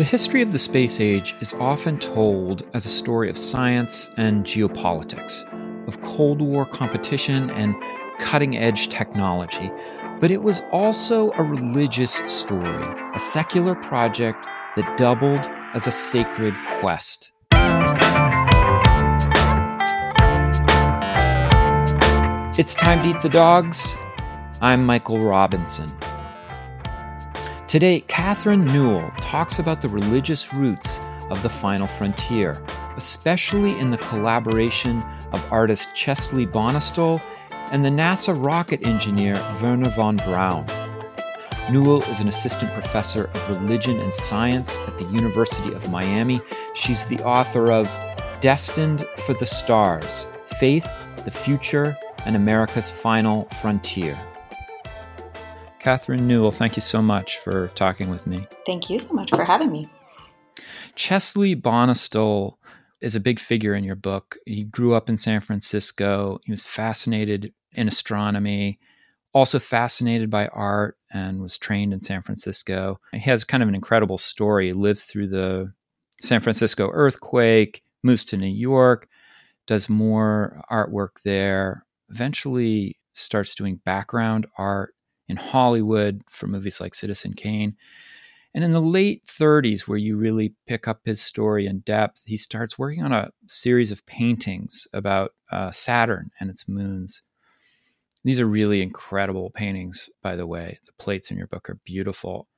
The history of the space age is often told as a story of science and geopolitics, of Cold War competition and cutting edge technology. But it was also a religious story, a secular project that doubled as a sacred quest. It's time to eat the dogs. I'm Michael Robinson. Today, Catherine Newell talks about the religious roots of the final frontier, especially in the collaboration of artist Chesley Bonestell and the NASA rocket engineer Wernher von Braun. Newell is an assistant professor of religion and science at the University of Miami. She's the author of Destined for the Stars Faith, the Future, and America's Final Frontier. Catherine Newell, thank you so much for talking with me. Thank you so much for having me. Chesley Bonestell is a big figure in your book. He grew up in San Francisco. He was fascinated in astronomy, also fascinated by art, and was trained in San Francisco. He has kind of an incredible story. He lives through the San Francisco earthquake, moves to New York, does more artwork there, eventually starts doing background art in Hollywood for movies like Citizen Kane. And in the late 30s, where you really pick up his story in depth, he starts working on a series of paintings about uh, Saturn and its moons. These are really incredible paintings, by the way. The plates in your book are beautiful.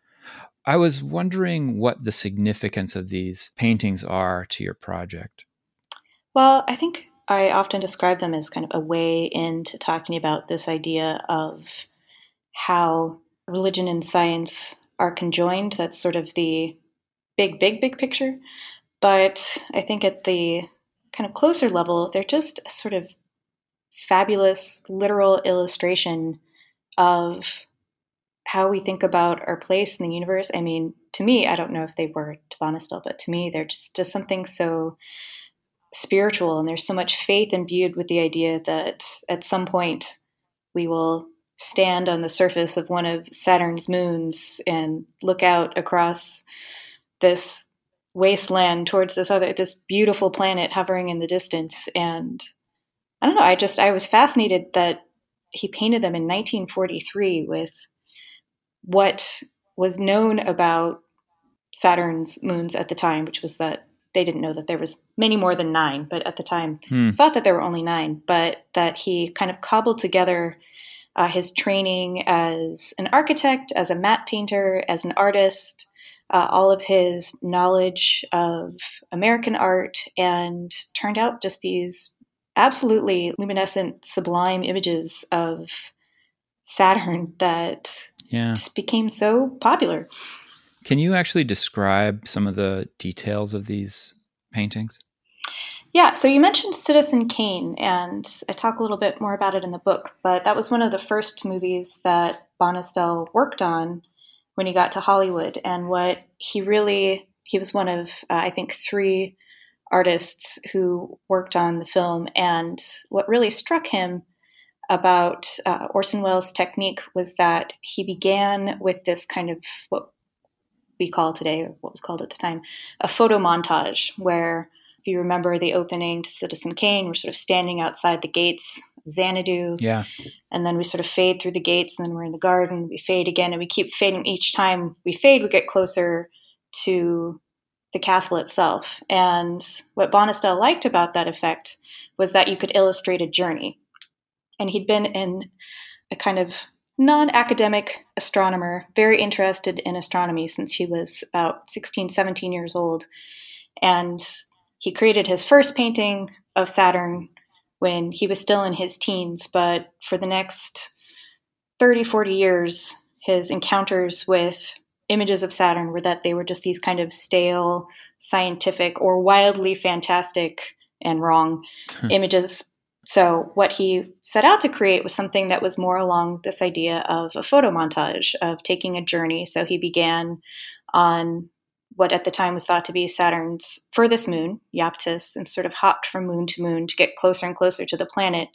I was wondering what the significance of these paintings are to your project. Well, I think I often describe them as kind of a way into talking about this idea of how religion and science are conjoined. That's sort of the big, big, big picture. But I think at the kind of closer level, they're just sort of fabulous literal illustration of how we think about our place in the universe. I mean, to me, I don't know if they were to Bonestell, but to me, they're just, just something so spiritual. And there's so much faith imbued with the idea that at some point we will stand on the surface of one of Saturn's moons and look out across this wasteland towards this other this beautiful planet hovering in the distance and I don't know I just I was fascinated that he painted them in 1943 with what was known about Saturn's moons at the time which was that they didn't know that there was many more than 9 but at the time hmm. thought that there were only 9 but that he kind of cobbled together uh, his training as an architect, as a matte painter, as an artist, uh, all of his knowledge of American art, and turned out just these absolutely luminescent, sublime images of Saturn that yeah. just became so popular. Can you actually describe some of the details of these paintings? Yeah, so you mentioned Citizen Kane, and I talk a little bit more about it in the book, but that was one of the first movies that Bonestell worked on when he got to Hollywood. And what he really, he was one of, uh, I think, three artists who worked on the film. And what really struck him about uh, Orson Welles' technique was that he began with this kind of what we call today, what was called at the time, a photo montage, where if you remember the opening to Citizen Kane, we're sort of standing outside the gates of Xanadu. Yeah. And then we sort of fade through the gates, and then we're in the garden. We fade again, and we keep fading. Each time we fade, we get closer to the castle itself. And what Bonestell liked about that effect was that you could illustrate a journey. And he'd been in a kind of non academic astronomer, very interested in astronomy since he was about 16, 17 years old. And he created his first painting of Saturn when he was still in his teens, but for the next 30, 40 years, his encounters with images of Saturn were that they were just these kind of stale, scientific, or wildly fantastic and wrong hmm. images. So, what he set out to create was something that was more along this idea of a photo montage, of taking a journey. So, he began on what at the time was thought to be Saturn's furthest moon, Iapetus, and sort of hopped from moon to moon to get closer and closer to the planet.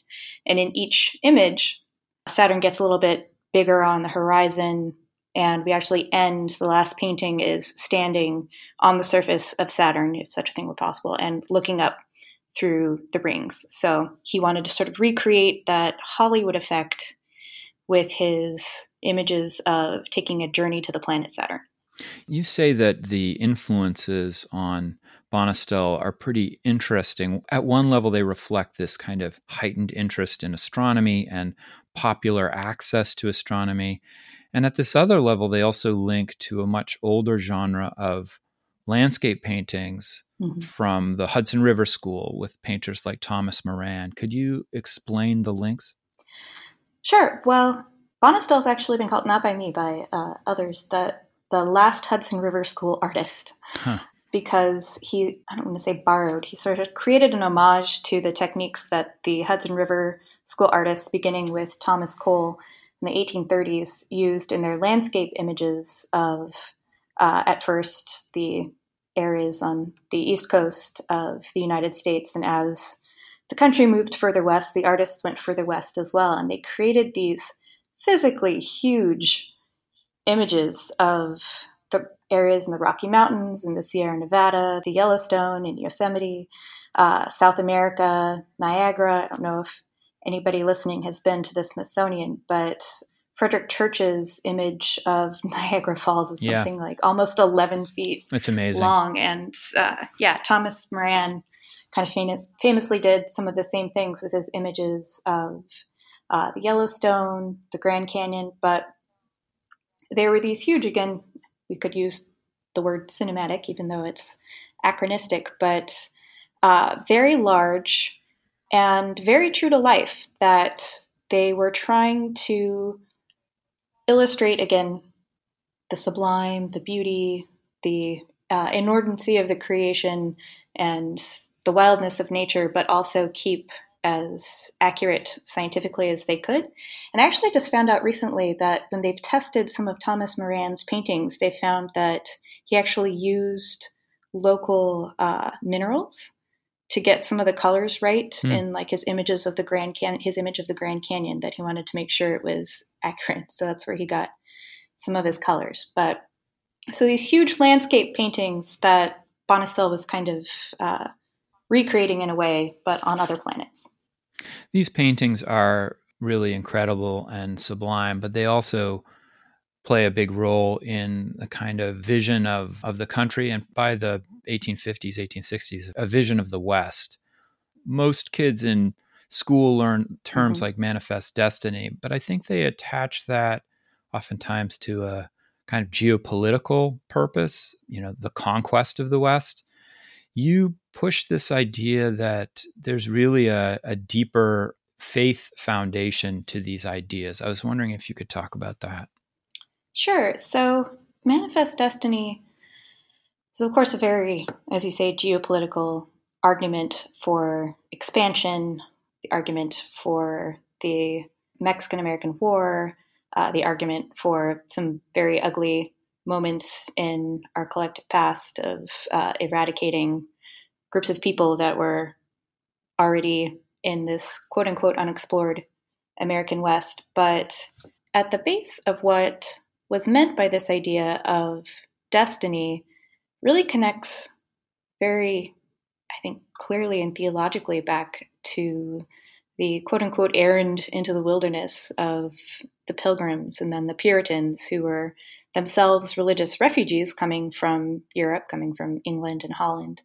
And in each image, Saturn gets a little bit bigger on the horizon, and we actually end the last painting is standing on the surface of Saturn, if such a thing were possible, and looking up through the rings. So he wanted to sort of recreate that Hollywood effect with his images of taking a journey to the planet Saturn. You say that the influences on Bonestell are pretty interesting. At one level, they reflect this kind of heightened interest in astronomy and popular access to astronomy. And at this other level, they also link to a much older genre of landscape paintings mm-hmm. from the Hudson River School with painters like Thomas Moran. Could you explain the links? Sure. Well, Bonestell has actually been called, not by me, by uh, others, the, the last Hudson River School artist. Huh. Because he, I don't want to say borrowed, he sort of created an homage to the techniques that the Hudson River School artists, beginning with Thomas Cole in the 1830s, used in their landscape images of, uh, at first, the areas on the east coast of the United States. And as the country moved further west, the artists went further west as well. And they created these physically huge images of the areas in the Rocky Mountains, and the Sierra Nevada, the Yellowstone, and Yosemite, uh, South America, Niagara. I don't know if anybody listening has been to the Smithsonian, but Frederick Church's image of Niagara Falls is something yeah. like almost 11 feet It's amazing. long. And uh, yeah, Thomas Moran kind of famous, famously did some of the same things with his images of uh, the Yellowstone, the Grand Canyon, but there were these huge, again, we could use the word cinematic, even though it's anachronistic, but uh, very large and very true to life that they were trying to illustrate again the sublime, the beauty, the uh, inordinacy of the creation, and the wildness of nature, but also keep as accurate scientifically as they could. And I actually just found out recently that when they've tested some of Thomas Moran's paintings, they found that he actually used local uh, minerals to get some of the colors right mm. in like his images of the Grand Canyon, his image of the Grand Canyon that he wanted to make sure it was accurate. So that's where he got some of his colors. But so these huge landscape paintings that Bonestell was kind of uh, recreating in a way, but on other planets. These paintings are really incredible and sublime, but they also play a big role in the kind of vision of, of the country and by the 1850s, 1860s, a vision of the West. Most kids in school learn terms mm-hmm. like manifest destiny, but I think they attach that oftentimes to a kind of geopolitical purpose, you know, the conquest of the West. You push this idea that there's really a, a deeper faith foundation to these ideas. I was wondering if you could talk about that. Sure. So, Manifest Destiny is, of course, a very, as you say, geopolitical argument for expansion, the argument for the Mexican American War, uh, the argument for some very ugly moments in our collective past of uh, eradicating groups of people that were already in this quote unquote unexplored American West. But at the base of what was meant by this idea of destiny really connects very, I think, clearly and theologically back to the quote unquote errand into the wilderness of the pilgrims and then the Puritans who were themselves religious refugees coming from Europe, coming from England and Holland,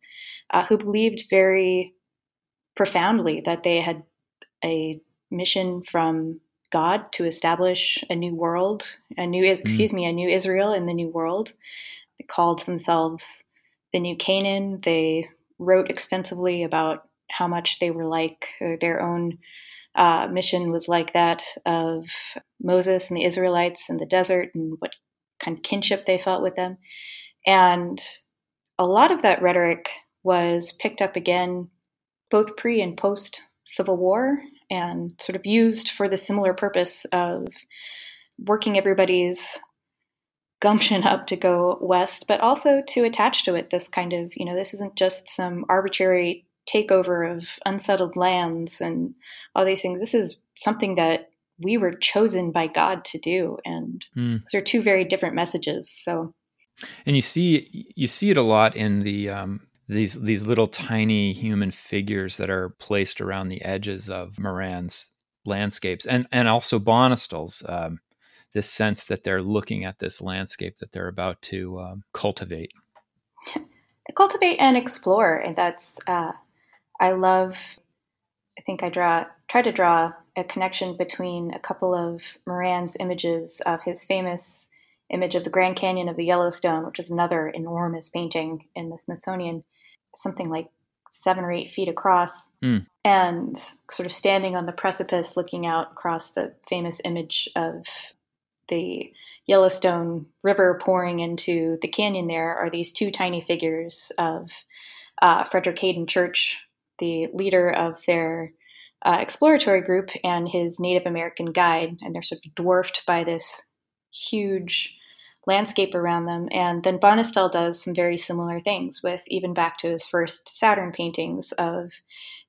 uh, who believed very profoundly that they had a mission from God to establish a new world, a new, mm. excuse me, a new Israel in the new world. They called themselves the New Canaan. They wrote extensively about how much they were like their own uh, mission was like that of Moses and the Israelites in the desert and what kind of kinship they felt with them. And a lot of that rhetoric was picked up again both pre and post Civil War and sort of used for the similar purpose of working everybody's gumption up to go west, but also to attach to it this kind of, you know, this isn't just some arbitrary takeover of unsettled lands and all these things. This is something that we were chosen by God to do. And mm. those are two very different messages. So, and you see you see it a lot in the um, these these little tiny human figures that are placed around the edges of Moran's landscapes, and and also Bonestell's. Um, this sense that they're looking at this landscape that they're about to um, cultivate. Cultivate and explore, and that's uh, I love. I think I draw try to draw a connection between a couple of Moran's images of his famous image of the Grand Canyon of the Yellowstone, which is another enormous painting in the Smithsonian, something like seven or eight feet across, mm. and sort of standing on the precipice looking out across the famous image of the Yellowstone River pouring into the canyon there are these two tiny figures of uh, Frederick Hayden Church, the leader of their uh, exploratory group and his Native American guide, and they're sort of dwarfed by this huge landscape around them. And then Bonestell does some very similar things with even back to his first Saturn paintings of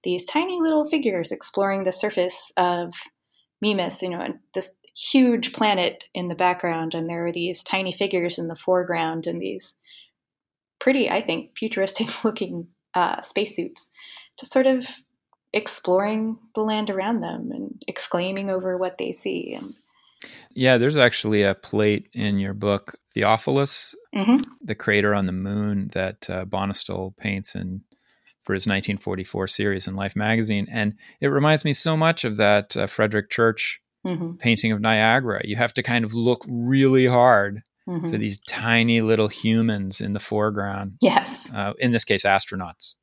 these tiny little figures exploring the surface of Mimas, you know, this huge planet in the background, and there are these tiny figures in the foreground and these pretty, I think, futuristic looking uh, spacesuits, just sort of exploring the land around them and exclaiming over what they see. And yeah, there's actually a plate in your book, Theophilus, mm-hmm. the crater on the moon that uh, paints in for his 1944 series in Life magazine, and it reminds me so much of that uh, Frederick Church mm-hmm. painting of Niagara. You have to kind of look really hard mm-hmm. for these tiny little humans in the foreground. Yes. Uh, in this case, astronauts.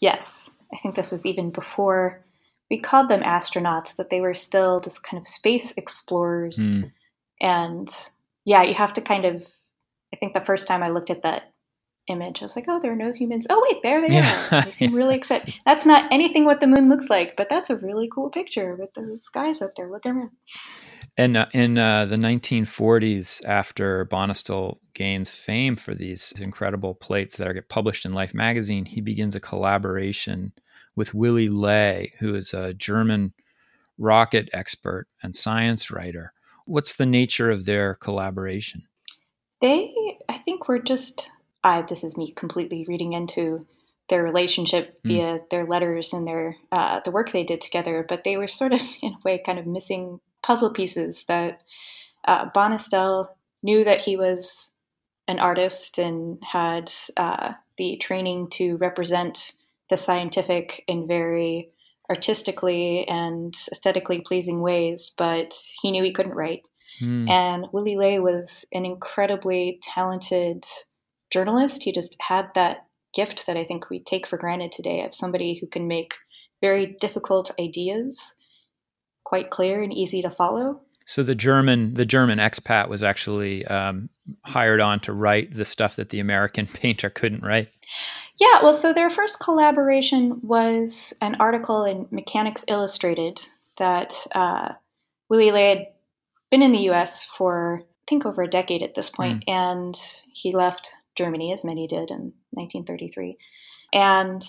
Yes. I think this was even before we called them astronauts, that they were still just kind of space explorers. Mm. And yeah, you have to kind of, I think the first time I looked at that image, I was like, oh, there are no humans. Oh, wait, there they yeah. are. They seem really excited. That's not anything what the moon looks like, but that's a really cool picture with those guys up there looking around. And uh, in uh, the 1940s, after Bonestell gains fame for these incredible plates that are get published in Life magazine, he begins a collaboration with Willy Ley, who is a German rocket expert and science writer. What's the nature of their collaboration? They, I think, were just. I, this is me completely reading into their relationship mm. via their letters and their uh, the work they did together, but they were sort of, in a way, kind of missing puzzle pieces that uh, Bonestell knew that he was an artist and had uh, the training to represent the scientific in very artistically and aesthetically pleasing ways, but he knew he couldn't write. Mm. And Willy Ley was an incredibly talented journalist. He just had that gift that I think we take for granted today of somebody who can make very difficult ideas quite clear and easy to follow. So the German the German expat was actually um, hired on to write the stuff that the American painter couldn't write. Yeah, well, so their first collaboration was an article in Mechanics Illustrated that uh, Willy Ley had been in the U.S. for I think over a decade at this point, mm. and he left Germany as many did in 1933, and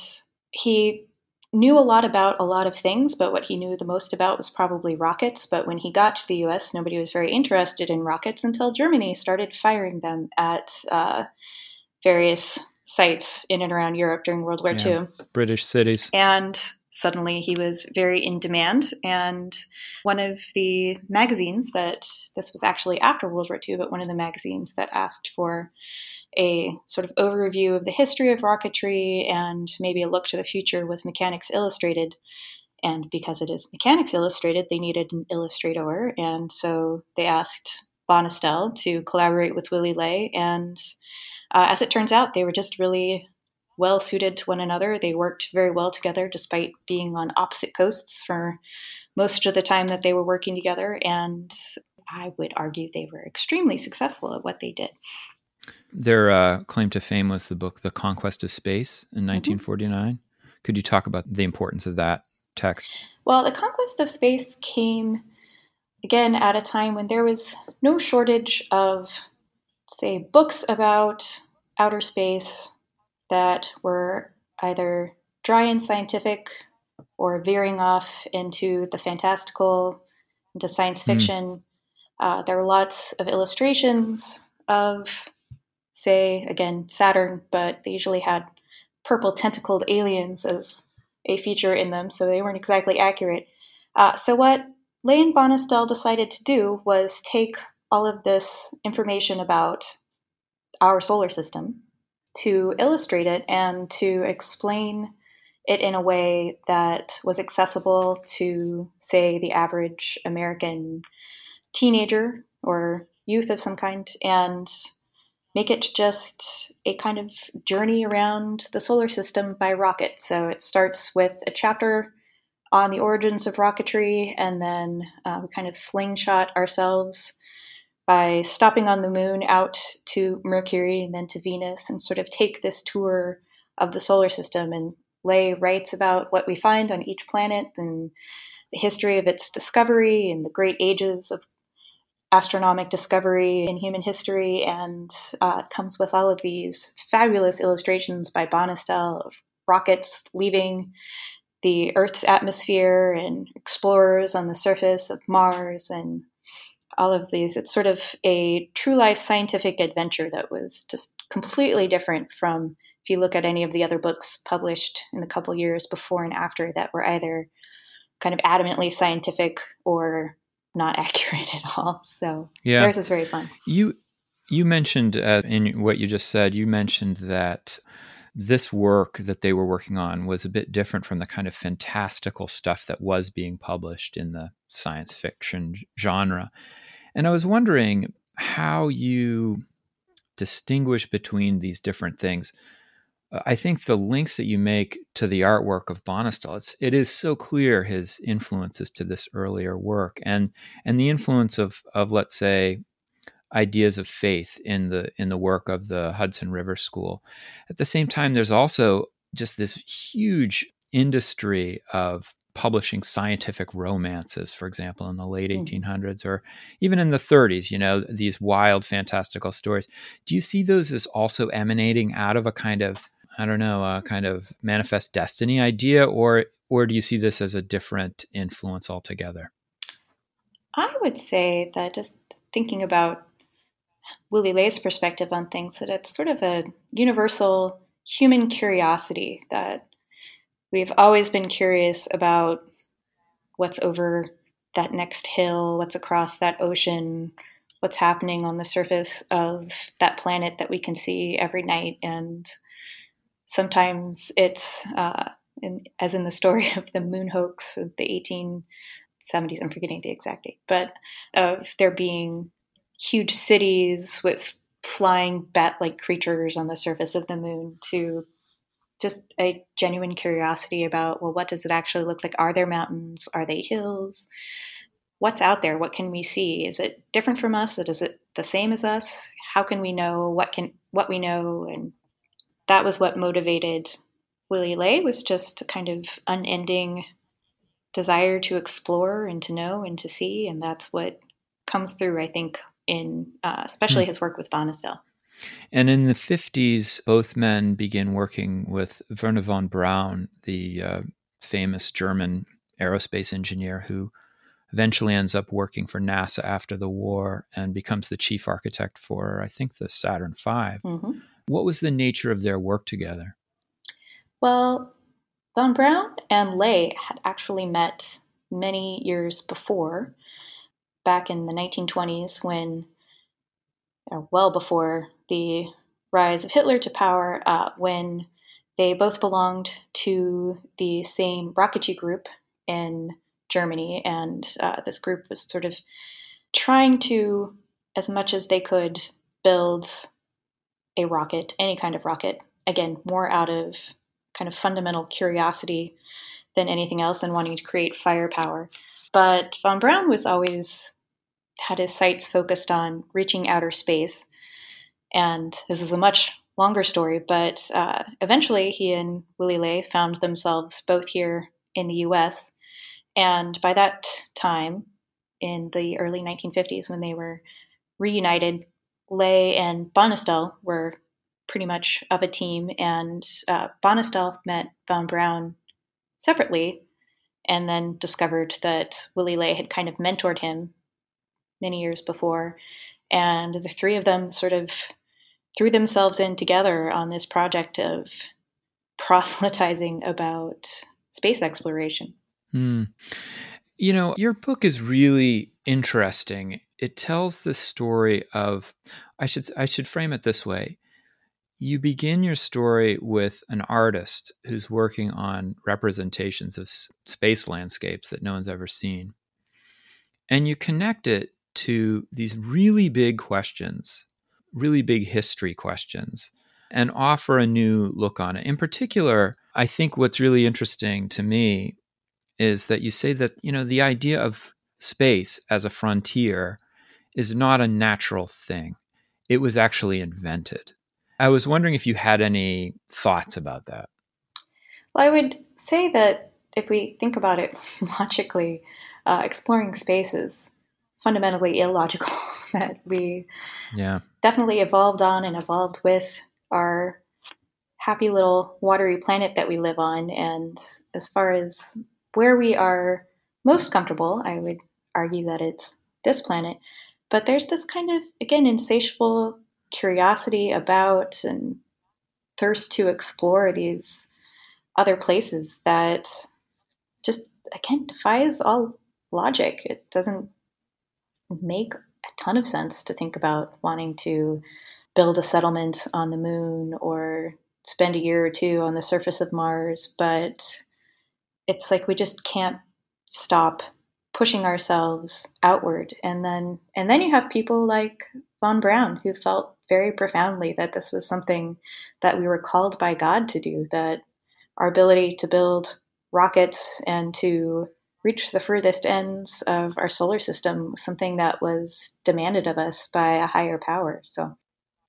he knew a lot about a lot of things, but what he knew the most about was probably rockets. But when he got to the US, nobody was very interested in rockets until Germany started firing them at uh, various sites in and around Europe during World War yeah, II. British cities. And suddenly he was very in demand. And one of the magazines that this was actually after World War II, but one of the magazines that asked for a sort of overview of the history of rocketry and maybe a look to the future was Mechanics Illustrated. And because it is Mechanics Illustrated, they needed an illustrator. And so they asked Bonestell to collaborate with Willy Ley. And uh, as it turns out, they were just really well suited to one another. They worked very well together despite being on opposite coasts for most of the time that they were working together. And I would argue they were extremely successful at what they did. Their uh, claim to fame was the book The Conquest of Space in 1949. Mm-hmm. Could you talk about the importance of that text? Well, The Conquest of Space came again at a time when there was no shortage of, say, books about outer space that were either dry and scientific or veering off into the fantastical into science hmm. fiction. Mm. Uh, there were lots of illustrations of, say, again, Saturn, but they usually had purple tentacled aliens as a feature in them, so they weren't exactly accurate. Uh, so, what Ley and Bonestell decided to do was take all of this information about our solar system to illustrate it and to explain it in a way that was accessible to, say, the average American teenager or youth of some kind, and make it just a kind of journey around the solar system by rocket. So it starts with a chapter on the origins of rocketry, and then uh, we kind of slingshot ourselves by stopping on the moon out to Mercury and then to Venus and sort of take this tour of the solar system and Ley writes about what we find on each planet and the history of its discovery and the great ages of astronomic discovery in human history and uh, comes with all of these fabulous illustrations by Bonestell of rockets leaving the Earth's atmosphere and explorers on the surface of Mars and all of these. It's sort of a true life scientific adventure that was just completely different from if you look at any of the other books published in the couple years before and after that were either kind of adamantly scientific or not accurate at all. So yeah. theirs was very fun. You you mentioned uh, in what you just said, you mentioned that this work that they were working on was a bit different from the kind of fantastical stuff that was being published in the science fiction genre. And I was wondering how you distinguish between these different things. I think the links that you make to the artwork of Bonestell, it's, it is so clear his influences to this earlier work and and the influence of of let's say ideas of faith in the in the work of the Hudson River School. At the same time, there's also just this huge industry of publishing scientific romances, for example, in the late mm. 1800s or even in the 30s, you know, these wild, fantastical stories. Do you see those as also emanating out of a kind of, I don't know, a kind of manifest destiny idea, or or do you see this as a different influence altogether? I would say that just thinking about Willy Ley's perspective on things that it's sort of a universal human curiosity that we've always been curious about what's over that next hill, what's across that ocean, what's happening on the surface of that planet that we can see every night. And sometimes it's, uh, in, as in the story of the moon hoax of the 1870s, I'm forgetting the exact date, but of there being huge cities with flying bat like creatures on the surface of the moon to just a genuine curiosity about well what does it actually look like? Are there mountains? Are they hills? What's out there? What can we see? Is it different from us? Is it the same as us? How can we know? What can what we know? And that was what motivated willy ley was just a kind of unending desire to explore and to know and to see and that's what comes through i think in uh, especially mm. his work with Bonestell. And in the 50s, both men begin working with Wernher von Braun, the uh, famous German aerospace engineer who eventually ends up working for NASA after the war and becomes the chief architect for, I think, the Saturn V. Mm-hmm. What was the nature of their work together? Well, von Braun and Ley had actually met many years before back in the 1920s when, well before the rise of Hitler to power, uh, when they both belonged to the same rocketry group in Germany. And uh, this group was sort of trying to, as much as they could, build a rocket, any kind of rocket. Again, more out of kind of fundamental curiosity than anything else, than wanting to create firepower. But von Braun was always had his sights focused on reaching outer space. And this is a much longer story, but uh, eventually he and Willy Ley found themselves both here in the US. And by that time, in the early 1950s, when they were reunited, Ley and Bonestell were pretty much of a team, and uh, Bonestell met von Braun separately and then discovered that Willy Ley had kind of mentored him many years before. And the three of them sort of threw themselves in together on this project of proselytizing about space exploration. Hmm. You know, your book is really interesting. It tells the story of I should I should frame it this way. You begin your story with an artist who's working on representations of space landscapes that no one's ever seen. And you connect it to these really big questions, really big history questions, and offer a new look on it. In particular, I think what's really interesting to me is that you say that, you know, the idea of space as a frontier is not a natural thing. It was actually invented. I was wondering if you had any thoughts about that. Well, I would say that if we think about it logically, uh, exploring space is fundamentally illogical. that we yeah. definitely evolved on and evolved with our happy little watery planet that we live on. And as far as where we are most comfortable, I would argue that it's this planet. But there's this kind of, again, insatiable curiosity about and thirst to explore these other places that just, again, defies all logic. It doesn't make a ton of sense to think about wanting to build a settlement on the moon or spend a year or two on the surface of Mars, but it's like we just can't stop pushing ourselves outward. And then and then you have people like von braun who felt very profoundly that this was something that we were called by god to do that our ability to build rockets and to reach the furthest ends of our solar system was something that was demanded of us by a higher power. So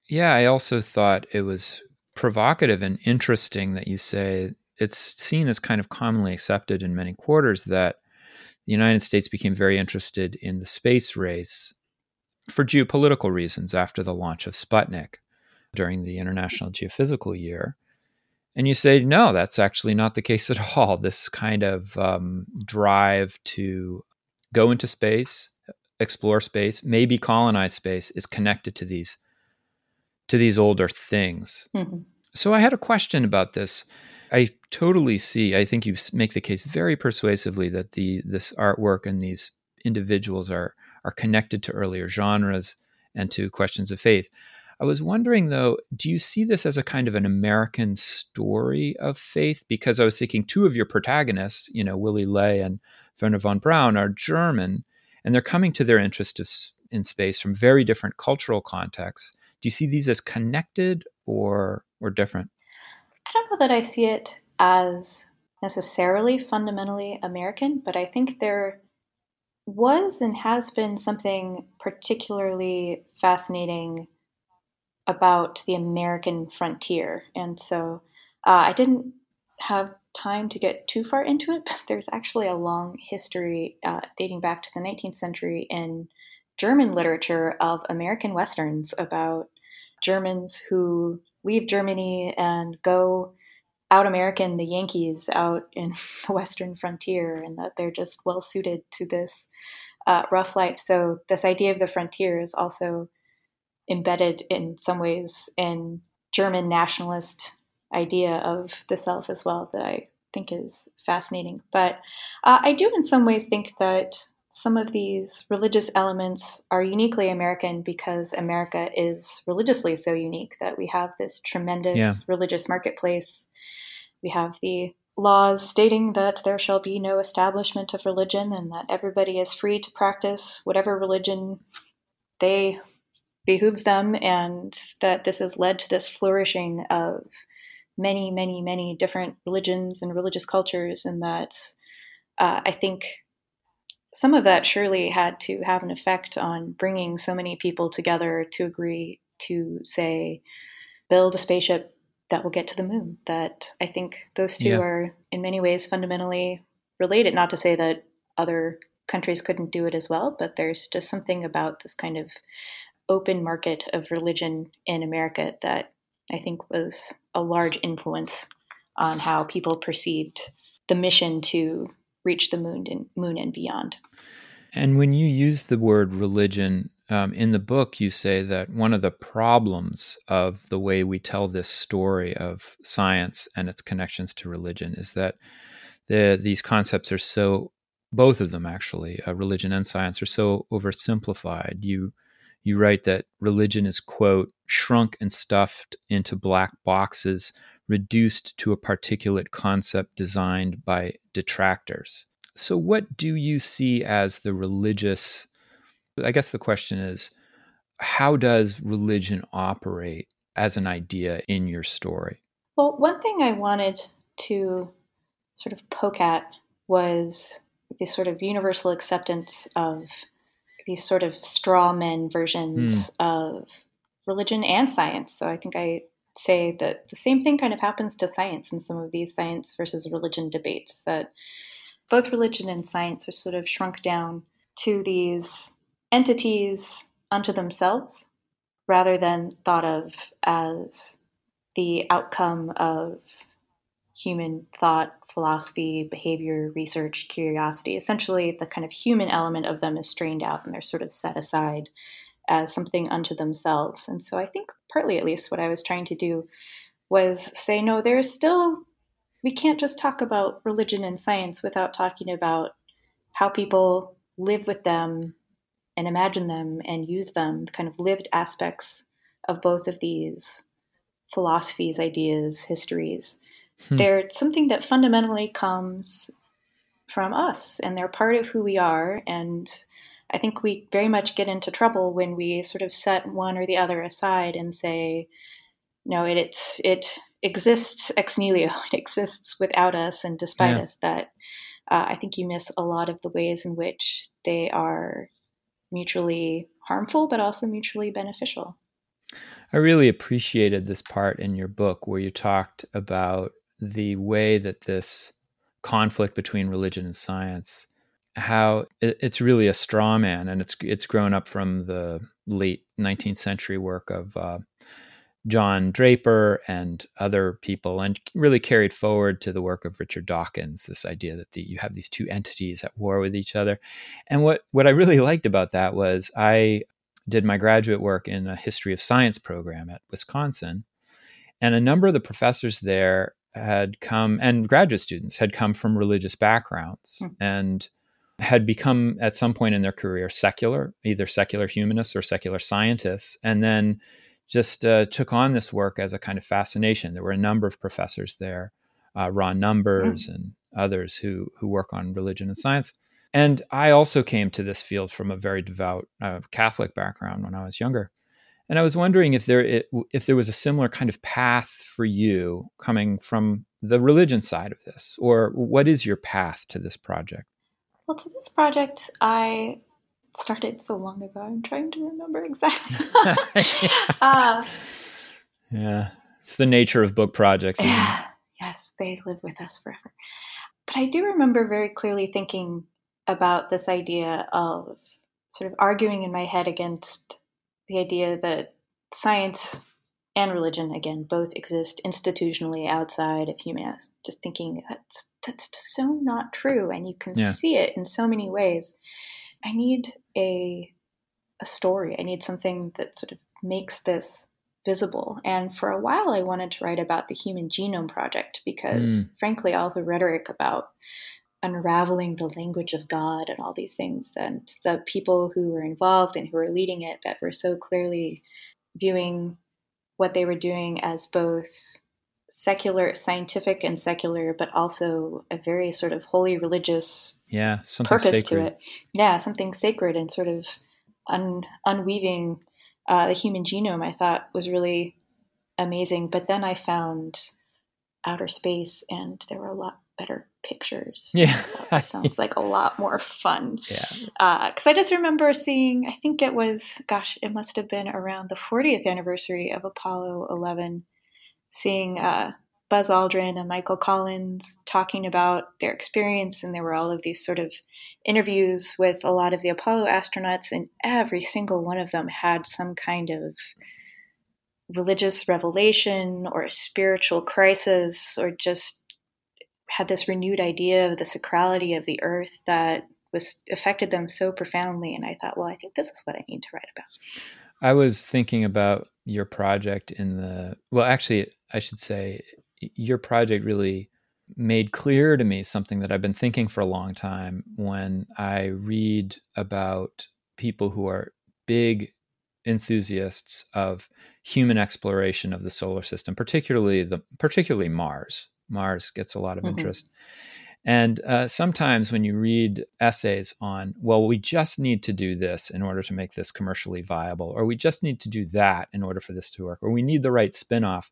yeah i also thought it was provocative and interesting that you say it's seen as kind of commonly accepted in many quarters that the United States became very interested in the space race for geopolitical reasons after the launch of Sputnik during the International Geophysical Year. And you say, no, that's actually not the case at all. This kind of um, drive to go into space, explore space, maybe colonize space is connected to these to these older things. Mm-hmm. So I had a question about this. I totally see. I think you make the case very persuasively that the this artwork and these individuals are are connected to earlier genres and to questions of faith. I was wondering though, do you see this as a kind of an American story of faith? Because I was thinking two of your protagonists, you know, Willy Ley and Wernher von Braun, are German, and they're coming to their interest in space from very different cultural contexts. Do you see these as connected or or different? I don't know that I see it as necessarily fundamentally American, but I think there was and has been something particularly fascinating about the American frontier. And so uh, I didn't have time to get too far into it, but there's actually a long history uh, dating back to the 19th century in German literature of American Westerns about Germans who leave Germany and go out American the Yankees out in the Western frontier, and that they're just well suited to this uh, rough life. So, this idea of the frontier is also embedded in some ways in German nationalist idea of the self as well that I think is fascinating. But uh, I do, in some ways, think that some of these religious elements are uniquely American because America is religiously so unique that we have this tremendous yeah. religious marketplace. We have the laws stating that there shall be no establishment of religion and that everybody is free to practice whatever religion they behooves them, and that this has led to this flourishing of many, many, many different religions and religious cultures, and that uh, I think some of that surely had to have an effect on bringing so many people together to agree to, say, build a spaceship that will get to the moon. That I think those two yeah. are in many ways fundamentally related. Not to say that other countries couldn't do it as well, but there's just something about this kind of open market of religion in America that I think was a large influence on how people perceived the mission to reach the moon and moon and beyond. And when you use the word religion um, in the book, you say that one of the problems of the way we tell this story of science and its connections to religion is that the, these concepts are so, both of them actually, uh, religion and science, are so oversimplified. You you write that religion is quote shrunk and stuffed into black boxes, reduced to a particulate concept designed by detractors. So, what do you see as the religious? I guess the question is how does religion operate as an idea in your story? Well, one thing I wanted to sort of poke at was the sort of universal acceptance of these sort of straw men versions mm. of religion and science. So I think I say that the same thing kind of happens to science in some of these science versus religion debates that both religion and science are sort of shrunk down to these entities unto themselves rather than thought of as the outcome of human thought, philosophy, behavior, research, curiosity. Essentially, the kind of human element of them is strained out and they're sort of set aside as something unto themselves. And so I think, partly at least, what I was trying to do was say, no, there's still we can't just talk about religion and science without talking about how people live with them and imagine them and use them, the kind of lived aspects of both of these philosophies, ideas, histories. Hmm. They're something that fundamentally comes from us and they're part of who we are. And I think we very much get into trouble when we sort of set one or the other aside and say, no, it, it, it exists ex nihilo. It exists without us and despite yeah. us. That uh, I think you miss a lot of the ways in which they are mutually harmful, but also mutually beneficial. I really appreciated this part in your book where you talked about the way that this conflict between religion and science how it's really a straw man and it's it's grown up from the late 19th century work of uh, John Draper and other people, and really carried forward to the work of Richard Dawkins. This idea that the, you have these two entities at war with each other, and what what I really liked about that was I did my graduate work in a history of science program at Wisconsin, and a number of the professors there had come, and graduate students had come from religious backgrounds, mm. and had become at some point in their career secular, either secular humanists or secular scientists, and then just uh, took on this work as a kind of fascination. There were a number of professors there, uh, Ron Numbers mm. and others who who work on religion and science. And I also came to this field from a very devout uh, Catholic background when I was younger. And I was wondering if there it, if there was a similar kind of path for you coming from the religion side of this, or what is your path to this project? Well, to this project, I started so long ago. I'm trying to remember exactly. uh, yeah, it's the nature of book projects. yeah, yes, they live with us forever. But I do remember very clearly thinking about this idea of sort of arguing in my head against the idea that science and religion, again, both exist institutionally outside of humanists. Just thinking that's that's so not true, and you can yeah. see it in so many ways. I need a a story. I need something that sort of makes this visible. And for a while, I wanted to write about the Human Genome Project because, mm. frankly, all the rhetoric about unraveling the language of God and all these things, and the people who were involved and who were leading it that were so clearly viewing what they were doing as both secular, scientific, and secular, but also a very sort of holy religious yeah purpose sacred. to it. Yeah, something sacred and sort of un, unweaving uh, the human genome. I thought was really amazing. But then I found outer space, and there were a lot better pictures. Yeah, that sounds like a lot more fun. Yeah, because uh, I just remember seeing. I think it was, gosh, it must have been around the 40th anniversary of Apollo 11 seeing uh, Buzz Aldrin and Michael Collins talking about their experience, and there were all of these sort of interviews with a lot of the Apollo astronauts, and every single one of them had some kind of religious revelation or a spiritual crisis or just had this renewed idea of the sacrality of the earth that was affected them so profoundly. And I thought, well, I think this is what I need to write about. I was thinking about your project in the well, actually, I should say your project really made clear to me something that I've been thinking for a long time when I read about people who are big enthusiasts of human exploration of the solar system, particularly the particularly Mars. Mars gets a lot of mm-hmm. interest. And uh, sometimes when you read essays on, well, we just need to do this in order to make this commercially viable, or we just need to do that in order for this to work, or we need the right spinoff,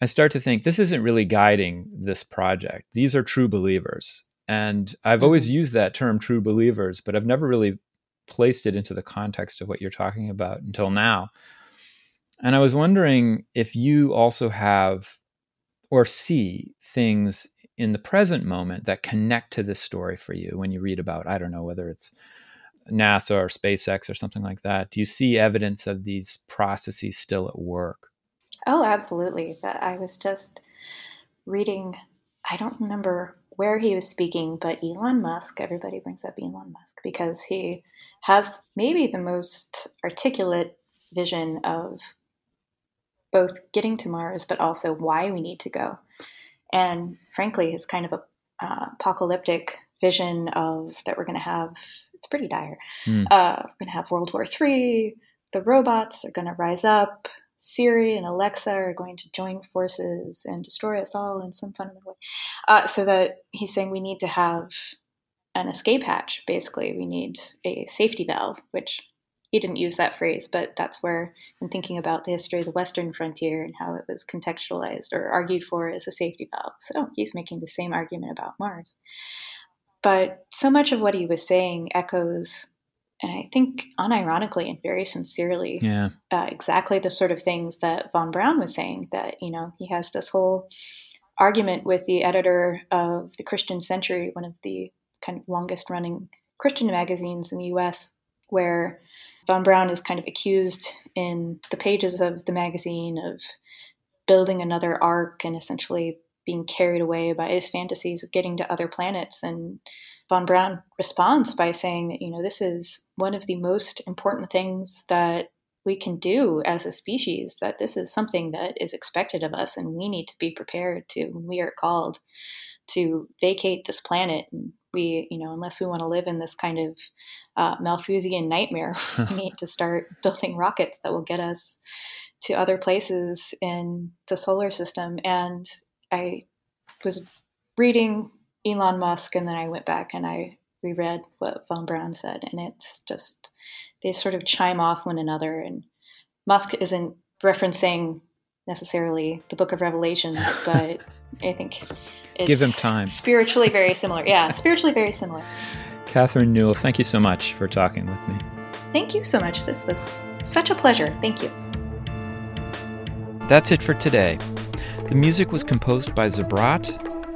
I start to think this isn't really guiding this project. These are true believers. And I've mm-hmm. always used that term, true believers, but I've never really placed it into the context of what you're talking about until now. And I was wondering if you also have or see things in the present moment that connect to this story for you when you read about, I don't know, whether it's NASA or SpaceX or something like that. Do you see evidence of these processes still at work? Oh, absolutely. I was just reading, I don't remember where he was speaking, but Elon Musk, everybody brings up Elon Musk because he has maybe the most articulate vision of both getting to Mars, but also why we need to go. And frankly, his kind of a uh, apocalyptic vision of that we're going to have it's pretty dire. Mm. Uh, we're going to have World War III. The robots are going to rise up. Siri and Alexa are going to join forces and destroy us all in some fundamental way. Uh, so that he's saying we need to have an escape hatch. Basically, we need a safety valve, which he didn't use that phrase, but that's where, in thinking about the history of the Western frontier and how it was contextualized or argued for as a safety valve. So he's making the same argument about Mars. But so much of what he was saying echoes, and I think unironically and very sincerely, yeah. uh, exactly the sort of things that von Braun was saying. That, you know, he has this whole argument with the editor of the Christian Century, one of the kind of longest running Christian magazines in the US, where Von Braun is kind of accused in the pages of the magazine of building another ark and essentially being carried away by his fantasies of getting to other planets. And Von Braun responds by saying that, you know, this is one of the most important things that we can do as a species, that this is something that is expected of us, and we need to be prepared to, when we are called to vacate this planet and we, you know, unless we want to live in this kind of uh, Malthusian nightmare, we need to start building rockets that will get us to other places in the solar system. And I was reading Elon Musk, and then I went back and I reread what von Braun said, and it's just they sort of chime off one another. And Musk isn't referencing necessarily the Book of Revelations, but I think Give him time. Spiritually very similar. Yeah, spiritually very similar. Catherine Newell, thank you so much for talking with me. Thank you so much. This was such a pleasure. Thank you. That's it for today. The music was composed by Zabrat